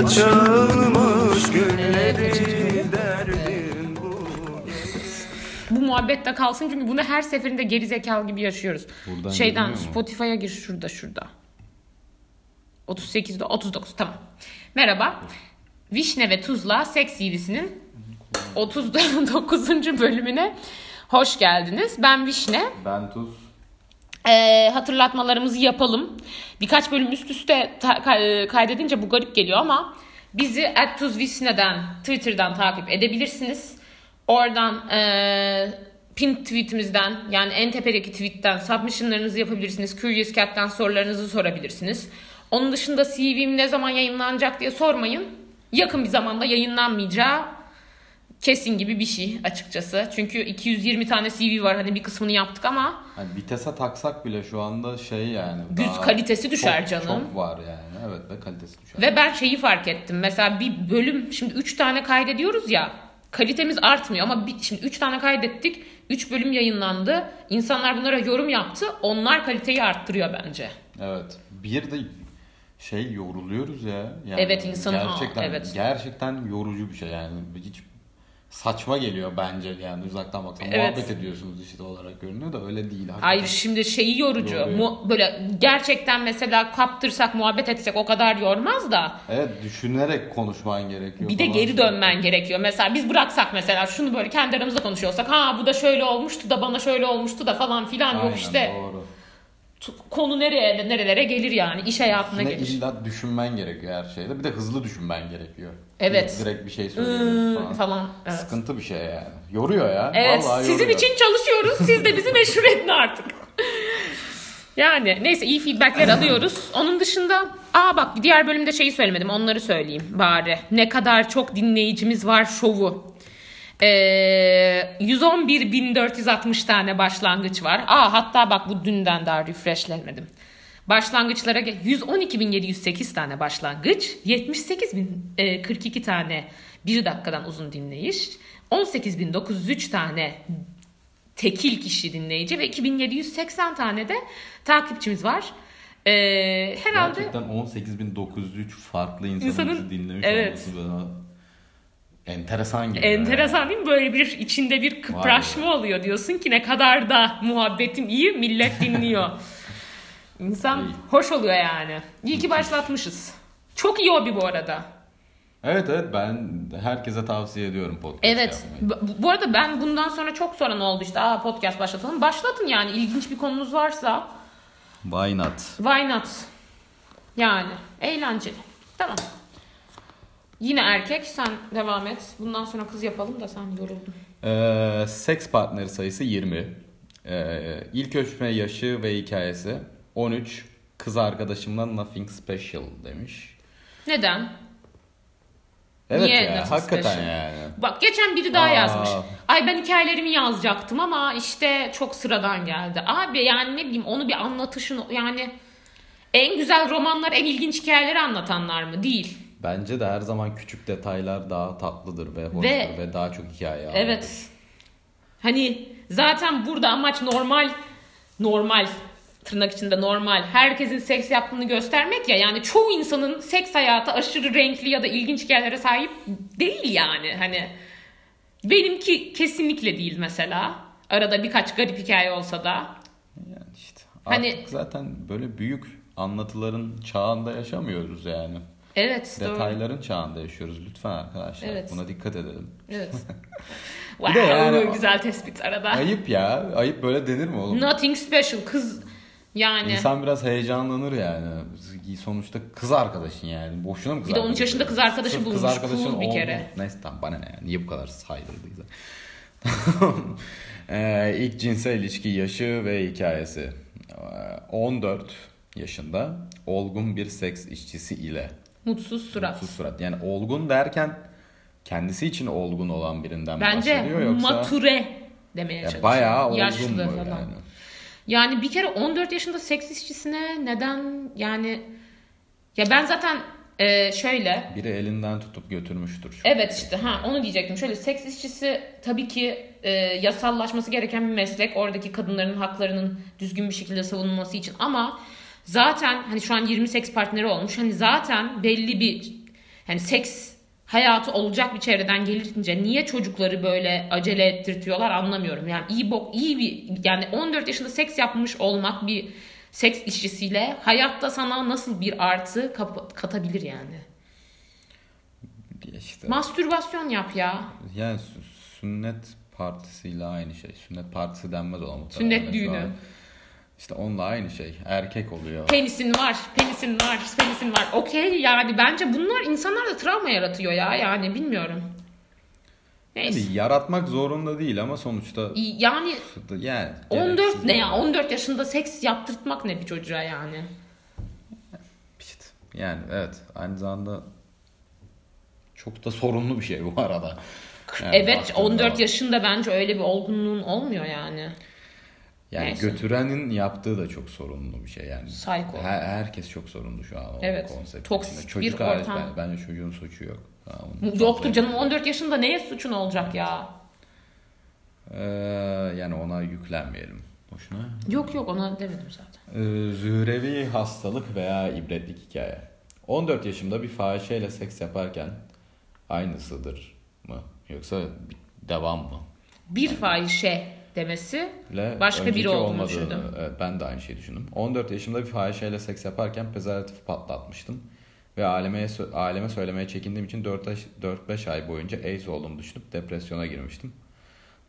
Açılmış derdim bu Bu muhabbet de kalsın çünkü bunu her seferinde geri zekalı gibi yaşıyoruz. Buradan Şeyden görünüyor mu? Spotify'a gir şurada şurada. 38'de 39 tamam. Merhaba. Vişne ve Tuzla Seks CV'sinin 39. bölümüne hoş geldiniz. Ben Vişne. Ben Tuz. Ee, hatırlatmalarımızı yapalım. Birkaç bölüm üst üste ta- e, kaydedince bu garip geliyor ama bizi @tuzvisne'den Twitter'dan takip edebilirsiniz. Oradan e, pin tweetimizden yani en tepedeki tweetten submissionlarınızı yapabilirsiniz. Curious Cat'ten sorularınızı sorabilirsiniz. Onun dışında CV'm ne zaman yayınlanacak diye sormayın. Yakın bir zamanda yayınlanmayacağı kesin gibi bir şey açıkçası. Çünkü 220 tane CV var. Hani bir kısmını yaptık ama Hani vitese taksak bile şu anda şey yani. Güz kalitesi düşer çok, canım. Çok var yani. Evet ve kalitesi düşer. Ve ben şeyi fark ettim. Mesela bir bölüm şimdi 3 tane kaydediyoruz ya. Kalitemiz artmıyor ama bir, şimdi 3 tane kaydettik. 3 bölüm yayınlandı. İnsanlar bunlara yorum yaptı. Onlar kaliteyi arttırıyor bence. Evet. Bir de şey yoruluyoruz ya. Yani Evet, insanın- Aa, gerçekten evet. gerçekten yorucu bir şey yani. Hiç saçma geliyor bence yani uzaktan baksan. Evet. Muhabbet ediyorsunuz işte olarak görünüyor da öyle değil. hakikaten. Hayır şimdi şeyi yorucu. Mu- böyle gerçekten mesela kaptırsak muhabbet etsek o kadar yormaz da. Evet düşünerek konuşman gerekiyor. Bir de geri dönmen gerekiyor. Mesela biz bıraksak mesela şunu böyle kendi aramızda konuşuyorsak ha bu da şöyle olmuştu da bana şöyle olmuştu da falan filan Aynen, yok işte. Doğru. Konu nereye nerelere gelir yani iş hayatına Üstüne gelir. illa düşünmen gerekiyor her şeyde. Bir de hızlı düşünmen gerekiyor. Evet. Direkt bir şey Hmm, söylüyoruz falan. falan. Evet. Sıkıntı bir şey yani. Yoruyor ya. Evet Vallahi sizin yoruyor. için çalışıyoruz. Siz de bizi meşhur edin artık. Yani neyse iyi feedbackler alıyoruz. Onun dışında aa bak diğer bölümde şeyi söylemedim onları söyleyeyim bari. Ne kadar çok dinleyicimiz var şovu. Ee, 111.460 tane başlangıç var. Aa hatta bak bu dünden daha refreshlemedim. Başlangıçlara gel- 112.708 tane başlangıç, 78.042 tane 1 dakikadan uzun dinleyiş, 18.903 tane tekil kişi dinleyici ve 2780 tane de takipçimiz var. Ee, herhalde Gerçekten 18.903 farklı insanın, İnsanın- dinlemiş evet. olması bana enteresan geliyor. enteresan değil mi? Böyle bir içinde bir kıpraşma oluyor diyorsun ki ne kadar da muhabbetim iyi millet dinliyor. İnsan İyi. hoş oluyor yani. İyi ki başlatmışız. Çok iyi hobi bu arada. Evet evet ben herkese tavsiye ediyorum podcast Evet. yapmayı. Bu arada ben bundan sonra çok soran oldu işte. Aa podcast başlatalım. Başlatın yani. ilginç bir konunuz varsa. Why not? Why not? Yani. Eğlenceli. Tamam. Yine erkek. Sen devam et. Bundan sonra kız yapalım da sen yoruldun. Ee, seks partneri sayısı 20. Ee, ilk öpme yaşı ve hikayesi 13. Kız arkadaşımla nothing special demiş. Neden? Evet Niye ya hakikaten special? yani. Bak geçen biri daha Aa. yazmış. Ay ben hikayelerimi yazacaktım ama işte çok sıradan geldi. Abi yani ne bileyim onu bir anlatışın yani en güzel romanlar en ilginç hikayeleri anlatanlar mı? Değil. Bence de her zaman küçük detaylar daha tatlıdır ve hoştur Ve- ve, daha çok hikaye anlatır. Evet. Hani zaten burada amaç normal normal tırnak içinde normal herkesin seks yaptığını göstermek ya yani çoğu insanın seks hayatı aşırı renkli ya da ilginç hikayelere sahip değil yani hani benimki kesinlikle değil mesela arada birkaç garip hikaye olsa da Yani işte Hani- artık zaten böyle büyük anlatıların çağında yaşamıyoruz yani. Evet doğru. Detayların çağında yaşıyoruz lütfen arkadaşlar. Evet. Buna dikkat edelim. evet Bir wow, de yani- güzel tespit arada Ayıp ya. Ayıp böyle denir mi oğlum? nothing special kız yani İnsan biraz heyecanlanır yani. Sonuçta kız arkadaşın yani. Boşuna mı kız Bir de 13 arkadaşı? yaşında kız arkadaşı Sırf bulmuş. Cool bir oldu- kere. Neyse tamam bana ne yani. Niye bu kadar saydırdıysa. ee, ilk cinsel ilişki yaşı ve hikayesi. Ee, 14 yaşında olgun bir seks işçisi ile. Mutsuz surat Mutsuz surat. Yani olgun derken kendisi için olgun olan birinden Bence bahsediyor yoksa mature demeye ya çalışıyor. bayağı olgun Yaşlı mu falan. yani? Yani bir kere 14 yaşında seks işçisine neden yani ya ben zaten e, şöyle Biri elinden tutup götürmüştür. evet işte ha onu diyecektim. Şöyle seks işçisi tabii ki e, yasallaşması gereken bir meslek. Oradaki kadınların haklarının düzgün bir şekilde savunulması için ama zaten hani şu an 20 seks partneri olmuş. Hani zaten belli bir yani seks hayatı olacak bir çevreden gelince niye çocukları böyle acele ettirtiyorlar anlamıyorum. Yani iyi bok iyi bir yani 14 yaşında seks yapmış olmak bir seks işçisiyle hayatta sana nasıl bir artı katabilir yani. İşte, Mastürbasyon yap ya. yani sü- sünnet partisiyle aynı şey. Sünnet partisi denmez ona muhtemelen. Sünnet Şu düğünü. an. İşte onunla aynı şey. Erkek oluyor. Penisin var, penisin var, penisin var. Okey yani bence bunlar insanlarda travma yaratıyor ya yani bilmiyorum. Neyse. Yani yaratmak zorunda değil ama sonuçta Yani yani 14 gereksiz ne ya? yani. 14 yaşında seks yaptırtmak ne bir çocuğa yani? Yani evet aynı zamanda çok da sorunlu bir şey bu arada. Yani evet baktığında 14 bak. yaşında bence öyle bir olgunluğun olmuyor yani. Yani Neyse. götürenin yaptığı da çok sorunlu bir şey yani. Psycho. Her, herkes çok sorunlu şu an o Evet. konsept Toksik içinde. bir Çocuk hariç ortam. ben, bence çocuğun suçu yok. Çok canım sevdim. 14 yaşında neye suçun olacak ya? Ee, yani ona yüklenmeyelim. Boşuna. Yok yok ona demedim zaten. Ee, zührevi hastalık veya ibretlik hikaye. 14 yaşımda bir fahişeyle seks yaparken aynısıdır mı? Yoksa bir devam mı? Bir fahişe demesi Le Başka biri olduğunu düşündüm. Ben de aynı şeyi düşündüm. 14 yaşımda bir fahişeyle seks yaparken prezervatif patlatmıştım. Ve aleme, aleme söylemeye çekindiğim için 4-5 ay boyunca AIDS olduğumu düşünüp depresyona girmiştim.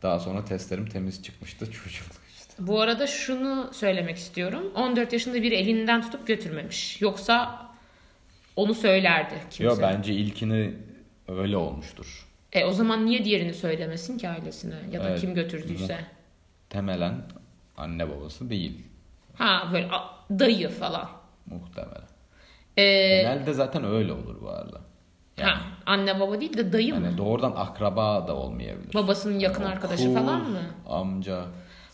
Daha sonra testlerim temiz çıkmıştı. Çocuk işte. Bu arada şunu söylemek istiyorum. 14 yaşında bir elinden tutup götürmemiş. Yoksa onu söylerdi kimse. Yo bence ilkini öyle olmuştur. E o zaman niye diğerini söylemesin ki ailesine ya da Evet. kim götürdüyse? Temelen anne babası değil. Ha böyle dayı falan. Muhtemelen. E, Genelde zaten öyle olur bu arada. Yani, ha, anne baba değil de dayı mı? yani doğrudan akraba da olmayabilir. Babasının yakın O arkadaşı cool falan mı? Amca.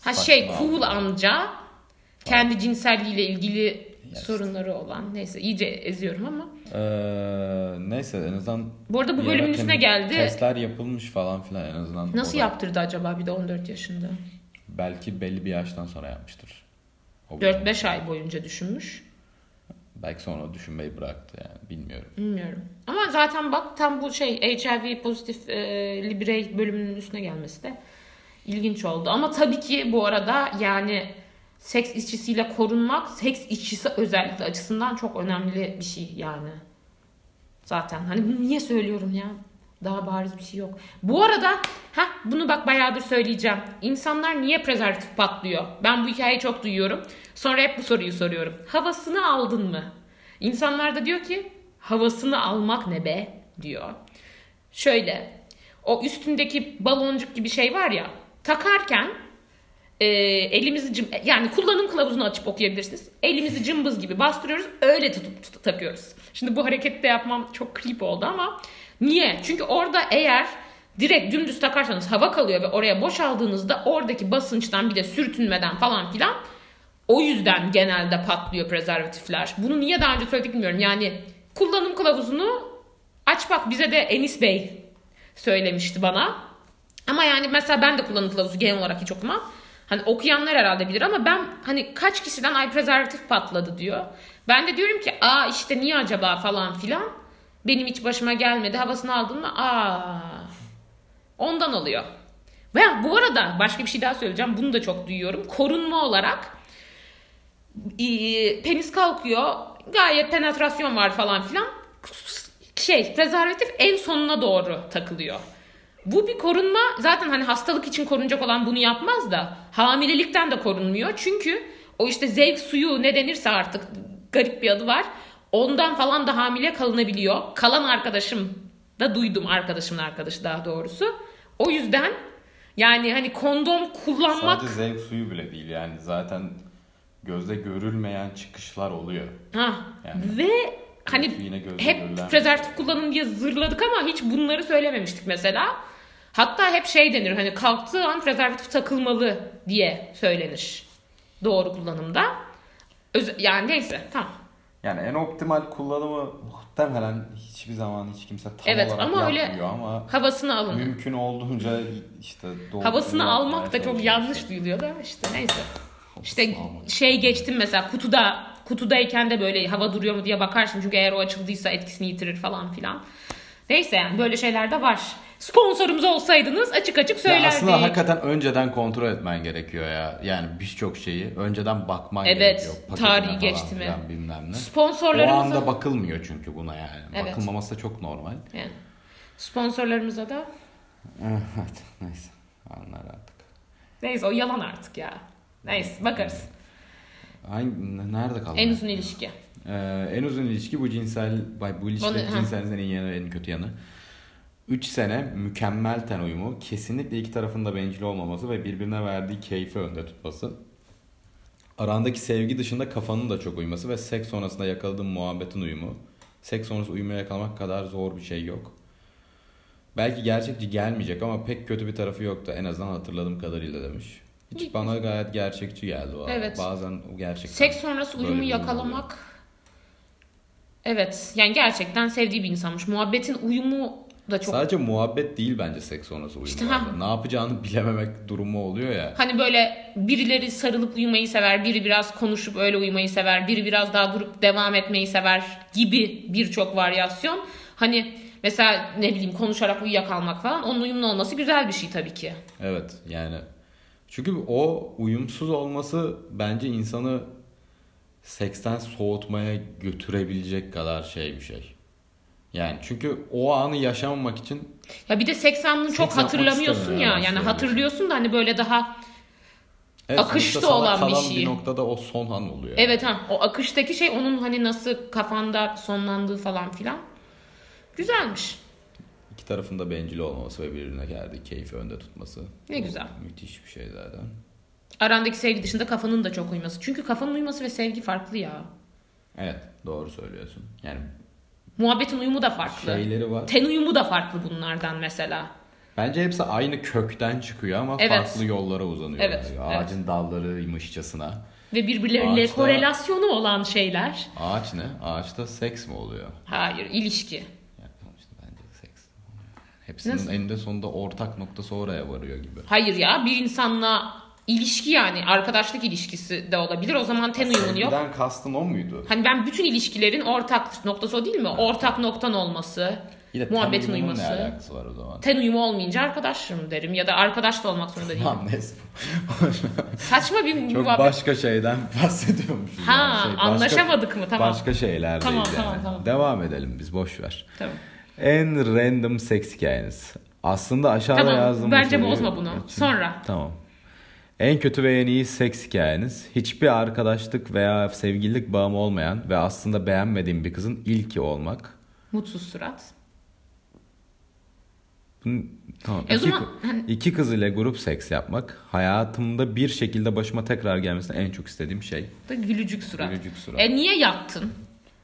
Ha şey cool amca. amca kendi cinselliğiyle ilgili Yes. sorunları olan. Neyse iyice eziyorum ama. Ee, neyse en azından Bu arada bu bölümün üstüne geldi. Testler yapılmış falan filan en azından. Nasıl O da yaptırdı acaba bir de 14 yaşında? Belki belli bir yaştan sonra yapmıştır. O 4-5 ay boyunca düşünmüş. Belki sonra düşünmeyi bıraktı yani bilmiyorum. Bilmiyorum. Ama zaten bak tam bu şey HIV pozitif e, Libre bölümünün üstüne gelmesi de ilginç oldu. Ama tabii ki bu arada yani seks işçisiyle korunmak seks işçisi özellikle açısından çok önemli bir şey yani. Zaten hani niye söylüyorum ya? Daha bariz bir şey yok. Bu arada ha bunu bak bayağıdır söyleyeceğim. İnsanlar niye prezervatif patlıyor? Ben bu hikayeyi çok duyuyorum. Sonra hep bu soruyu soruyorum. Havasını aldın mı? İnsanlar da diyor ki havasını almak ne be diyor. Şöyle o üstündeki baloncuk gibi şey var ya takarken e, elimizi cım, yani kullanım kılavuzunu açıp okuyabilirsiniz. Elimizi cımbız gibi bastırıyoruz öyle tutup tut- takıyoruz. Şimdi bu harekette yapmam çok creep oldu ama niye? Çünkü orada eğer direkt dümdüz takarsanız hava kalıyor ve oraya boşaldığınızda oradaki basınçtan bir de sürtünmeden falan filan o yüzden genelde patlıyor prezervatifler. Bunu niye daha önce söyledik bilmiyorum. Yani kullanım kılavuzunu aç bak bize de Enis Bey söylemişti bana. Ama yani mesela ben de kullanım kılavuzu genel olarak hiç okumam. Hani okuyanlar herhalde bilir ama ben hani kaç kişiden ay prezervatif patladı diyor. Ben de diyorum ki aa işte niye acaba falan filan. Benim hiç başıma gelmedi. Havasını aldın mı? Aa. Ondan oluyor. Ve bu arada başka bir şey daha söyleyeceğim. Bunu da çok duyuyorum. Korunma olarak penis kalkıyor. Gayet penetrasyon var falan filan. Şey prezervatif en sonuna doğru takılıyor. Bu bir korunma zaten hani hastalık için korunacak olan bunu yapmaz da hamilelikten de korunmuyor. Çünkü o işte zevk suyu ne denirse artık garip bir adı var. Ondan falan da hamile kalınabiliyor. Kalan arkadaşım da duydum arkadaşımın arkadaşı daha doğrusu. O yüzden yani hani kondom kullanmak Sadece zevk suyu bile değil yani zaten gözde görülmeyen çıkışlar oluyor. Ha. Yani. Ve hani hep prezervatif kullanın diye zırladık ama hiç bunları söylememiştik mesela. Hatta hep şey denir hani kalktığı an prezervatif takılmalı diye söylenir. Doğru kullanımda. Öz- yani neyse tamam. Yani en optimal kullanımı muhtemelen hiçbir zaman hiç kimse tam Evet, olarak ama öyle yapmıyor ama Havasını alın. mümkün olduğunca işte doğru Havasını almak da çok yanlış duyuluyor da işte neyse. İşte şey geçtim mesela kutuda kutudayken de böyle hava duruyor mu diye bakarsın. Çünkü eğer o açıldıysa etkisini yitirir falan filan. Neyse yani böyle şeyler de var. Sponsorumuz olsaydınız açık açık Ya söylerdik. aslında hakikaten önceden kontrol etmen gerekiyor ya. Yani birçok şeyi önceden bakman Evet, gerekiyor. Paketine tarihi geçti mi? Bilmem ne. O Sponsorlarımıza anda bakılmıyor çünkü buna yani. Evet. Bakılmaması da çok normal. yani sponsorlarımıza da Evet neyse anlar artık. neyse o yalan artık ya. Neyse bakarız. Hangi, nerede kaldı? En uzun ilişki. Ee, en uzun ilişki bu cinsel, bu ilişkilerin Onu- ha. cinselliğin en iyi yanı, en kötü yanı. 3 sene mükemmel ten uyumu, kesinlikle iki tarafın da bencil olmaması ve birbirine verdiği keyfi önde tutması. Arandaki sevgi dışında kafanın da çok uyuması ve seks sonrasında yakaladığın muhabbetin uyumu. Seks sonrası uyumaya yakalamak kadar zor bir şey yok. Belki gerçekçi gelmeyecek ama pek kötü bir tarafı yoktu en azından hatırladığım kadarıyla demiş. Hiç bana gayet gerçekçi geldi o. Evet. Bazen o gerçekten. Seks sonrası uyumu yakalamak Evet yani gerçekten sevdiği bir insanmış. Muhabbetin uyumu da çok Sadece muhabbet değil bence seks sonrası uyum. İşte ha. Ne yapacağını bilememek durumu oluyor ya. Hani böyle birileri sarılıp uyumayı sever, biri biraz konuşup öyle uyumayı sever, biri biraz daha durup devam etmeyi sever gibi birçok varyasyon. Hani mesela ne bileyim konuşarak uyuyakalmak falan onun uyumlu olması güzel bir şey tabii ki. Evet yani. Çünkü o uyumsuz olması bence insanı seksten soğutmaya götürebilecek kadar şey bir şey. Yani çünkü o anı yaşamamak için Ya bir de 80'ını çok hatırlamıyorsun ya. yani Yani hatırlıyorsun da hani böyle daha evet, Akışta sonuçta sana olan bir kalan şey. bir noktada o son an oluyor. evet ha o akıştaki şey onun hani nasıl kafanda sonlandığı falan filan. Güzelmiş. İki tarafın da bencil olmaması ve birbirine geldiği keyfi önde tutması. Ne güzel. Müthiş bir şey zaten. Arandaki sevgi dışında kafanın da çok uyması. Çünkü kafanın uyması ve sevgi farklı ya. Evet doğru söylüyorsun. Yani Muhabbetin uyumu da farklı. şeyleri var. Ten uyumu da farklı bunlardan mesela. Bence hepsi aynı kökten çıkıyor ama Evet. farklı yollara uzanıyor. Evet, Ağacın dallarıymışçasına. Ve birbirleriyle Ağaçta- korelasyonu olan şeyler. Ağaç ne? Ağaçta seks mi oluyor? Hayır, ilişki. Hepsinin Nasıl? eninde sonunda ortak noktası oraya varıyor gibi. Hayır ya, bir insanla ilişki yani arkadaşlık ilişkisi de olabilir. O zaman ten uyumun yok. Sevgiden kastın o muydu? Hani ben bütün ilişkilerin ortak noktası o değil mi? Ortak noktan olması, Yine muhabbetin uyuması. Ne alakası var o zaman? Ten uyumu olmayınca arkadaşım derim ya da arkadaş da olmak zorunda değilim. Tamam neyse. Saçma bir Çok muhabbet. başka şeyden bahsediyormuşuz. Ha, yani. Şey, başka- anlaşamadık mı? Tamam. Başka şeylerdeyiz Tamam, yani. tamam, tamam. Devam edelim biz boş ver. Tamam. En random seks hikayeniz. Aslında aşağıda Tamam, yazdım. bence bozma bunu. Sonra. Tamam. En kötü ve en iyi seks hikayeniz. Hiçbir arkadaşlık veya sevgililik bağım olmayan ve aslında beğenmediğim bir kızın ilki olmak. Mutsuz surat. Tamam. E iki, zaman- hani- iki kız ile grup seks yapmak. Hayatımda bir şekilde başıma tekrar gelmesini en çok istediğim şey. Da gülücük surat. Gülücük surat. E niye yattın?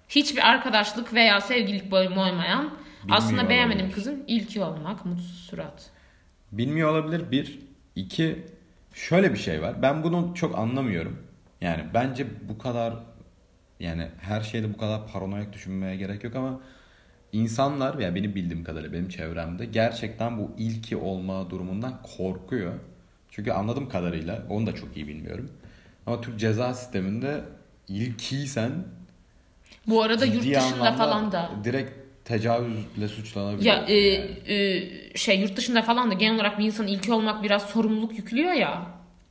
Hiçbir arkadaşlık veya sevgililik bağım olmayan aslında beğenmediğim olabilir. kızın ilki olmak mutsuz surat. Bilmiyor olabilir. Bir. iki Şöyle bir şey var. Ben bunu çok anlamıyorum. Yani bence bu kadar yani her şeyde bu kadar paranoyak düşünmeye gerek yok ama insanlar yani benim bildiğim kadarıyla benim çevremde gerçekten bu ilki olma durumundan korkuyor. Çünkü anladığım kadarıyla onu da çok iyi bilmiyorum. Ama Türk ceza sisteminde ilkiysen Bu arada yurt dışında falan da direkt tecavüzle suçlanabilir. ya e, e, şey yurt dışında falan da genel olarak bir insanın ilki olmak biraz sorumluluk yüklüyor ya.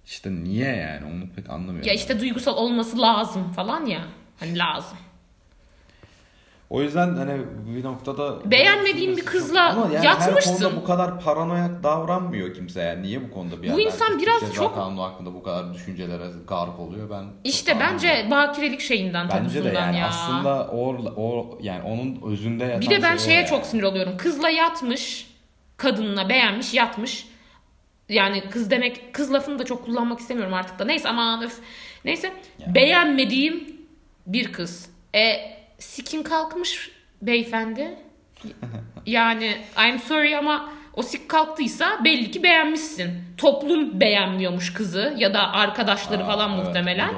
İşte niye yani onu pek anlamıyorum. Ya işte duygusal olması lazım falan ya. Hani lazım. O yüzden hani bir noktada Beğenmediğin bir kızla Ama yani yatmışsın. her konuda bu kadar paranoyak davranmıyor kimse yani. Niye bu konuda bir Bu insan biraz Ceza çok- Kanunu hakkında bu kadar düşüncelere gark oluyor ben. İşte bence bakirelik şeyinden bence de yani ya. aslında o, o yani onun özünde yatan Bir de ben şey şeye yani. çok sinir oluyorum. Kızla yatmış, kadınla beğenmiş, yatmış. Yani kız demek, kız lafını da çok kullanmak istemiyorum artık da. Neyse aman öf. Neyse. Yani. Beğenmediğim bir kız. E, sikin kalkmış beyefendi. Yani I'm sorry ama o sik kalktıysa belli ki beğenmişsin. Toplum beğenmiyormuş kızı ya da arkadaşları Aa, falan evet, muhtemelen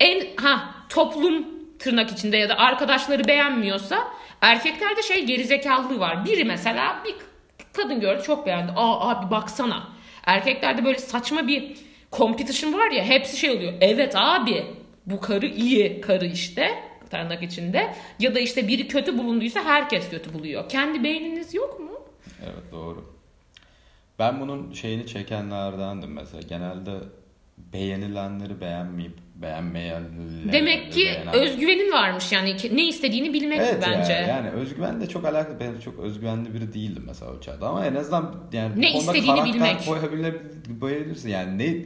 en ha toplum tırnak içinde ya da arkadaşları beğenmiyorsa erkeklerde şey gerizekalılığı var. Biri mesela bir kadın gördü çok beğendi. Aa abi baksana. Erkeklerde böyle saçma bir competition var ya hepsi şey oluyor. Evet abi bu karı iyi karı işte tırnak içinde ya da işte biri kötü bulunduysa herkes kötü buluyor. Kendi beyniniz yok mu? Evet doğru. Ben bunun şeyini çekenlerdendim mesela. Genelde beğenilenleri beğenmeyip beğenmeyenleri Demek ki beğenen- özgüvenin varmış yani ne istediğini bilmek Evet bence. ya, yani özgüvenle çok alakalı. Ben çok özgüvenli biri değildim mesela o çağda ama en azından yani Ne istediğini bilmek. koyabilirsin. Yani ne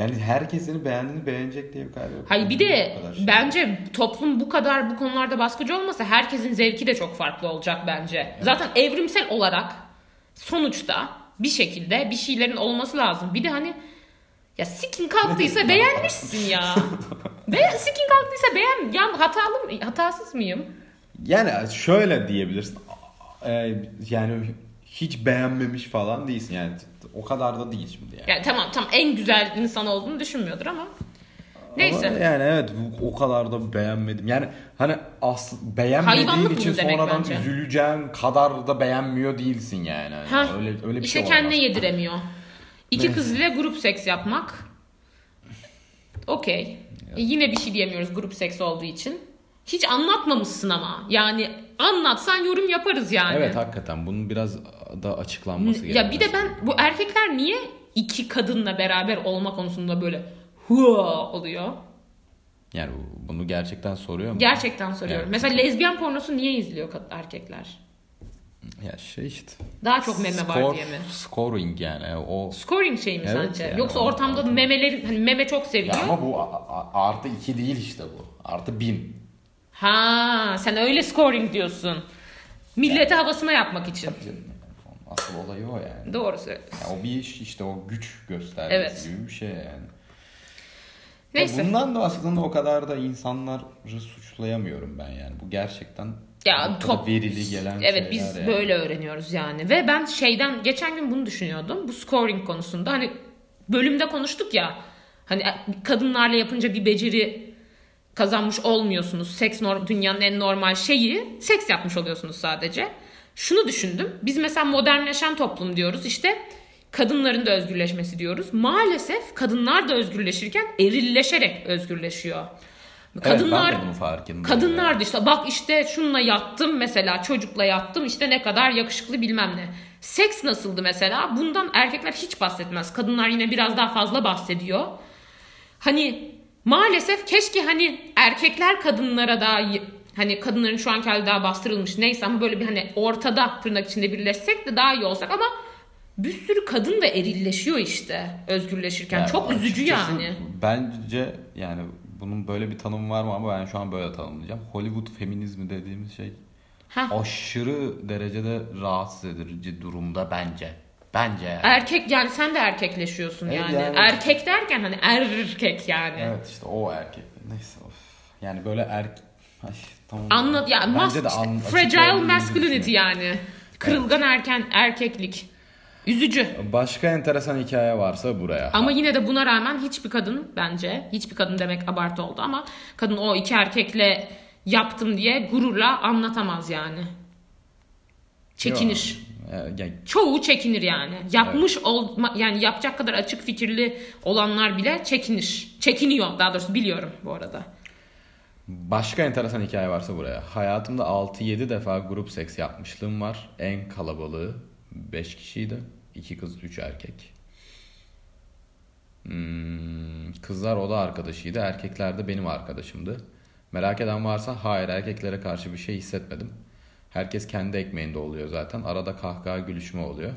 yani herkes seni beğendiğini beğenecek diye bir kaygı yok. Hayır bir de şey. bence toplum bu kadar bu konularda baskıcı olmasa herkesin zevki de çok farklı olacak bence. Zaten evrimsel olarak sonuçta bir şekilde bir şeylerin olması lazım. Bir de hani ya sikin kalktıysa beğenmişsin ya. Be sikin kalktıysa beğen. Ya hatalı mı? Hatasız mıyım? Yani şöyle diyebilirsin. Ee, yani hiç beğenmemiş falan değilsin yani. O kadar da değil şimdi yani. Yani tamam tamam en güzel insan olduğunu düşünmüyordur ama. Neyse. Ama yani evet bu- o kadar da beğenmedim. Yani hani as beğenmediğin Hayvanlık için sonradan bence. üzüleceğin kadar da beğenmiyor değilsin yani. Hani Ha, öyle öyle bir işte şey kendine yediremiyor. İki kız ile grup seks yapmak. Okey. E, yine bir şey diyemiyoruz grup seks olduğu için. Hiç anlatmamışsın ama. Yani anlatsan yorum yaparız yani. Evet hakikaten bunun biraz da açıklanması gerekiyor. Ya bir de ben bu erkekler niye iki kadınla beraber olma konusunda böyle hua oluyor? Yani bu- bunu gerçekten soruyor mu? Gerçekten soruyorum. Evet. Mesela lezbiyen pornosu niye izliyor erkekler? Ya şey işte. Daha çok meme var Score- diye mi? Scoring yani o Scoring şey mi Evet sence? yani Yoksa o- ortamda memeleri hani meme çok seviyor. ya ama bu artı iki değil işte bu. Artı bin. Ha, sen öyle scoring diyorsun. Millete havasına yapmak için. Yani. Asıl olayı o yani. Doğru söylüyorsun. Ya o bir iş işte o güç göstergesi Evet. gibi bir şey yani. Neyse. Ya bundan da aslında o kadar da insanları suçlayamıyorum ben yani. Bu gerçekten Ya top verili gelen Evet biz yani. böyle öğreniyoruz yani. Ve ben şeyden geçen gün bunu düşünüyordum. Bu scoring konusunda hani bölümde konuştuk ya. Hani kadınlarla yapınca bir beceri kazanmış olmuyorsunuz. Seks norm, dünyanın en normal şeyi seks yapmış oluyorsunuz sadece. Şunu düşündüm. Biz mesela modernleşen toplum diyoruz. İşte kadınların da özgürleşmesi diyoruz. Maalesef kadınlar da özgürleşirken erilleşerek özgürleşiyor. Kadınlar evet, ben de farkındayım. Kadınlar da işte bak işte şununla yattım mesela çocukla yattım işte ne kadar yakışıklı bilmem ne. Seks nasıldı mesela? Bundan erkekler hiç bahsetmez. Kadınlar yine biraz daha fazla bahsediyor. Hani maalesef keşke hani erkekler kadınlara daha hani kadınların şu anki hali daha bastırılmış neyse ama böyle bir hani ortada tırnak içinde birleşsek de daha iyi olsak ama bir sürü kadın da erilleşiyor işte özgürleşirken. Yani Çok üzücü yani. Bence yani bunun böyle bir tanımı var mı ama ben şu an böyle tanımlayacağım. Hollywood feminizmi dediğimiz şey Heh. aşırı derecede rahatsız edici durumda bence. Bence yani. Erkek yani sen de erkekleşiyorsun Evet, yani. yani- Erkek derken hani erkek yani. Evet işte o erkek. Neyse of. Yani böyle er... Ay, tamam. Anlat ya Bence mas- de an- fragile masculinity yani. Kırılgan erken erkeklik. Üzücü. Başka enteresan hikaye varsa buraya. Ama yine de buna rağmen hiçbir kadın bence hiçbir kadın demek abartı oldu ama kadın o iki erkekle yaptım diye gururla anlatamaz yani. Çekinir. Yok. Ya- ya- Çoğu çekinir yani. Yapmış olma yani yapacak kadar açık fikirli olanlar bile çekinir. Çekiniyor daha doğrusu biliyorum bu arada. Başka enteresan hikaye varsa buraya. Hayatımda 6-7 defa grup seks yapmışlığım var. En kalabalığı 5 kişiydi. 2 kız 3 erkek. Hmm, kızlar oda arkadaşıydı. Erkekler de benim arkadaşımdı. Merak eden varsa hayır erkeklere karşı bir şey hissetmedim. Herkes kendi ekmeğinde oluyor zaten. Arada kahkaha gülüşme oluyor.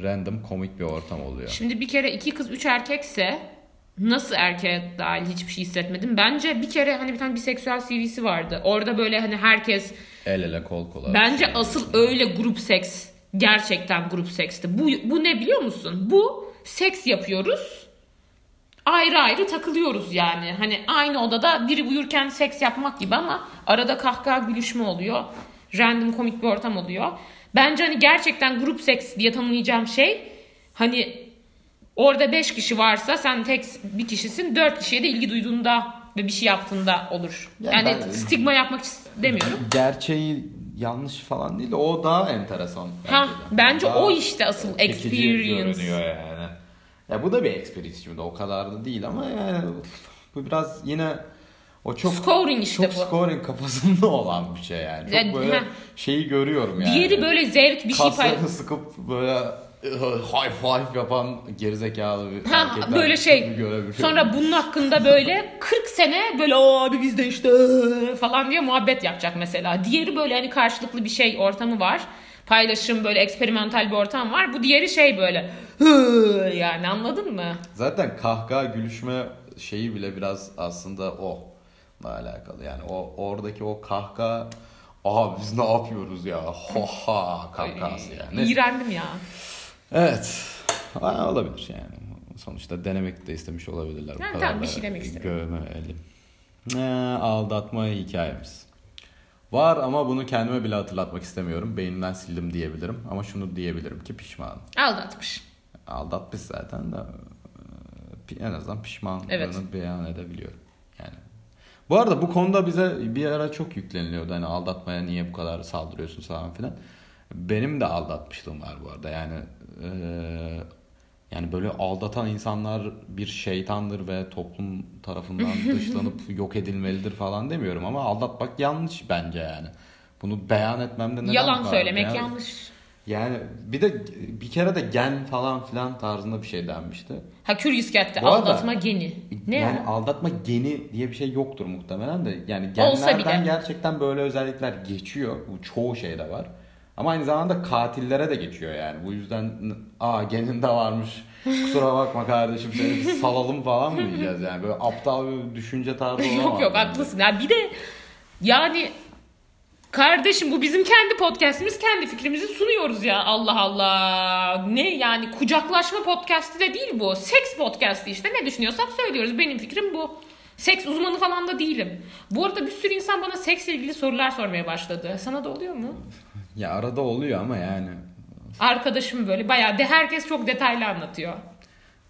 Random komik bir ortam oluyor. Şimdi bir kere iki kız üç erkekse nasıl erkeğe dahil hiçbir şey hissetmedim. Bence bir kere hani bir tane biseksüel CV'si vardı. Orada böyle hani herkes El ele kol kola. bence Şey. asıl öyle grup seks gerçekten grup seksti. Bu, bu ne biliyor musun? Bu seks yapıyoruz. Ayrı ayrı takılıyoruz yani. Hani aynı odada biri uyurken seks yapmak gibi ama arada kahkaha gülüşme oluyor. Random komik bir ortam oluyor. Bence hani gerçekten grup seks diye tanımlayacağım şey hani orada 5 kişi varsa sen tek bir kişisin 4 kişiye de ilgi duyduğunda ve bir şey yaptığında olur. Ya Yani ben- stigma yapmak istemiyorum. gerçeği yanlış falan değil de o daha enteresan. Ha, de. bence Daha o işte asıl experience. görünüyor yani. Ya bu da bir experience şimdi o kadar da değil ama yani bu biraz yine O çok Scoring işte çok bu. scoring kafasında olan bir şey yani. Çok böyle şeyi görüyorum yani. Diğeri böyle zevk bir şey. Kaslarını sıkıp böyle high five yapan gerizekalı bir Ha, böyle şey. Sonra bunun hakkında böyle 40 sene böyle abi biz de işte falan diye muhabbet yapacak mesela. Diğeri böyle hani karşılıklı bir şey ortamı var. Paylaşım böyle eksperimental bir ortam var. Bu diğeri şey böyle yani anladın mı? Zaten kahkaha gülüşme şeyi bile biraz aslında o alakalı. Yani o oradaki o kahkaha Aa biz ne yapıyoruz ya? Ha ha kahkahası yani. İğrendim ya. Evet. Ha, olabilir yani. Sonuçta denemek de istemiş olabilirler. kadar tamam, bir şey demek istedim. Gömelim. Ne aldatma hikayemiz. Var ama bunu kendime bile hatırlatmak istemiyorum. Beynimden sildim diyebilirim. Ama şunu diyebilirim ki pişmanım. Aldatmış. Aldatmış zaten de e, en azından pişmanlığını Evet. beyan edebiliyorum. Yani. Bu arada bu konuda bize bir ara çok yükleniliyordu. Hani aldatmaya niye bu kadar saldırıyorsun falan filan. Benim de aldatmışlığım var bu arada. Yani e, yani böyle aldatan insanlar bir şeytandır ve toplum tarafından dışlanıp yok edilmelidir falan demiyorum ama aldatmak yanlış bence yani. Bunu beyan etmemde neden Yalan var? söylemek Yani- yanlış. yani bir de bir kere de gen falan filan tarzında bir şey denmişti. Ha arada- aldatma geni. Ne yani o? aldatma geni diye bir şey yoktur muhtemelen de. Yani genlerden gerçekten böyle özellikler geçiyor. Bu çoğu şeyde var. Ama aynı zamanda katillere de geçiyor yani. Bu yüzden aa geninde varmış. Kusura bakma kardeşim seni salalım falan mı diyeceğiz yani. Böyle aptal bir düşünce tarzı olamaz. yok yok haklısın. Ya bir de yani kardeşim bu bizim kendi podcastimiz kendi fikrimizi sunuyoruz ya Allah Allah. Ne yani kucaklaşma podcast'i de değil bu. Seks podcast'i işte ne düşünüyorsak söylüyoruz. Benim fikrim bu. Seks uzmanı falan da değilim. Bu arada bir sürü insan bana seksle ilgili sorular sormaya başladı. Sana da oluyor mu? Ya arada oluyor ama yani. Arkadaşım böyle bayağı de herkes çok detaylı anlatıyor.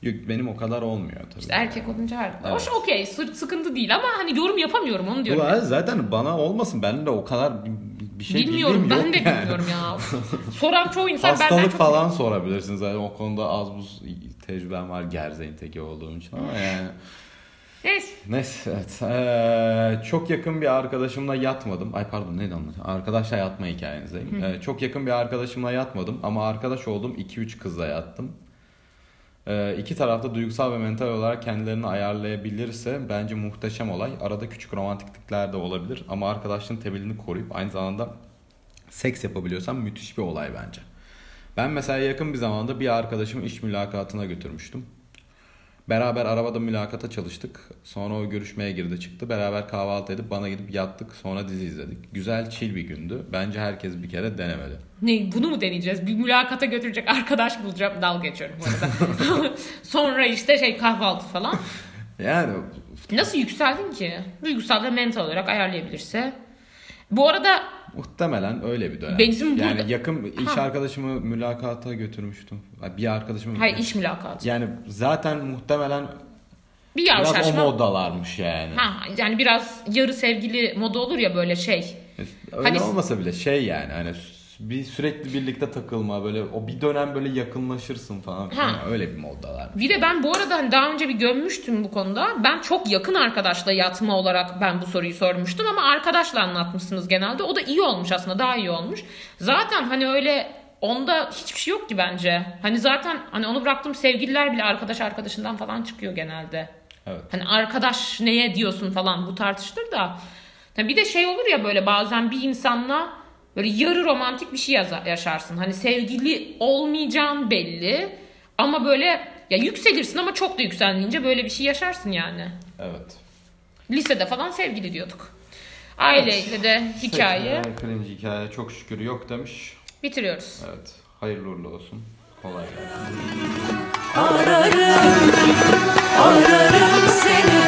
Yok, benim o kadar olmuyor tabii. İşte erkek olunca her. Evet. Hoş okey sı- sıkıntı değil ama hani yorum yapamıyorum onu diyorum. Bu zaten bana olmasın. Ben de o kadar bir, şey bilmiyorum ben de yani. bilmiyorum ya. Soran çoğu insan benden Hastalık çok falan sorabilirsiniz. Yani o konuda az buz tecrübem var gerzeğin teki olduğum için ama yani. Neyse. Neyse evet. Ee, çok yakın bir arkadaşımla yatmadım. Ay pardon neydi anlatayım? Arkadaşla yatma hikayenizdeyim. Ee, çok yakın bir arkadaşımla yatmadım ama arkadaş olduğum 2-3 kızla yattım. Ee, iki tarafta duygusal ve mental olarak kendilerini ayarlayabilirse bence muhteşem olay. Arada küçük romantiklikler de olabilir ama arkadaşlığın temelini koruyup aynı zamanda seks yapabiliyorsam müthiş bir olay bence. Ben mesela yakın bir zamanda bir arkadaşımı iş mülakatına götürmüştüm. Beraber arabada mülakata çalıştık. Sonra o görüşmeye girdi çıktı. Beraber kahvaltı edip bana gidip yattık. Sonra dizi izledik. Güzel chill bir gündü. Bence herkes bir kere denemeli. Ne bunu mu deneyeceğiz? Bir mülakata götürecek arkadaş bulacağım. Dalga geçiyorum bu arada. Sonra işte şey kahvaltı falan. Yani Nasıl yükseldin ki? Duygusal ve mental olarak ayarlayabilirse. Bu arada muhtemelen öyle bir dönem. Bizim yani burada- yakın iş Ha. arkadaşımı mülakata götürmüştüm. Bir arkadaşımı hayır iş mülakatı. Yani zaten muhtemelen Bir biraz o yavşaşma. moddalarmış yani. Ha, yani biraz yarı sevgili moda olur ya böyle şey. Öyle Hani- olmasa bile şey yani hani bir sürekli birlikte takılma böyle o bir dönem böyle yakınlaşırsın falan. Ha. Yani öyle bir moddalar. Bir de ben bu arada hani daha önce bir gömmüştüm bu konuda. Ben çok yakın arkadaşla yatma olarak ben bu soruyu sormuştum ama arkadaşla anlatmışsınız genelde. O da iyi olmuş aslında daha iyi olmuş. Zaten hani öyle onda hiçbir şey yok ki bence. Hani zaten hani onu bıraktım sevgililer bile arkadaş arkadaşından falan çıkıyor genelde. Evet. Hani arkadaş neye diyorsun falan bu tartışılır da. Bir de şey olur ya böyle bazen bir insanla böyle yarı romantik bir şey yaşarsın. Hani sevgili olmayacağın belli ama böyle ya yükselirsin ama çok da yükselmeyince böyle bir şey yaşarsın yani. Evet. Lisede falan sevgili diyorduk. Aileyle de hikaye cringe hikaye çok şükür yok demiş. bitiriyoruz. Evet. Hayırlı uğurlu olsun. Kolay gelsin. Ararım, ararım seni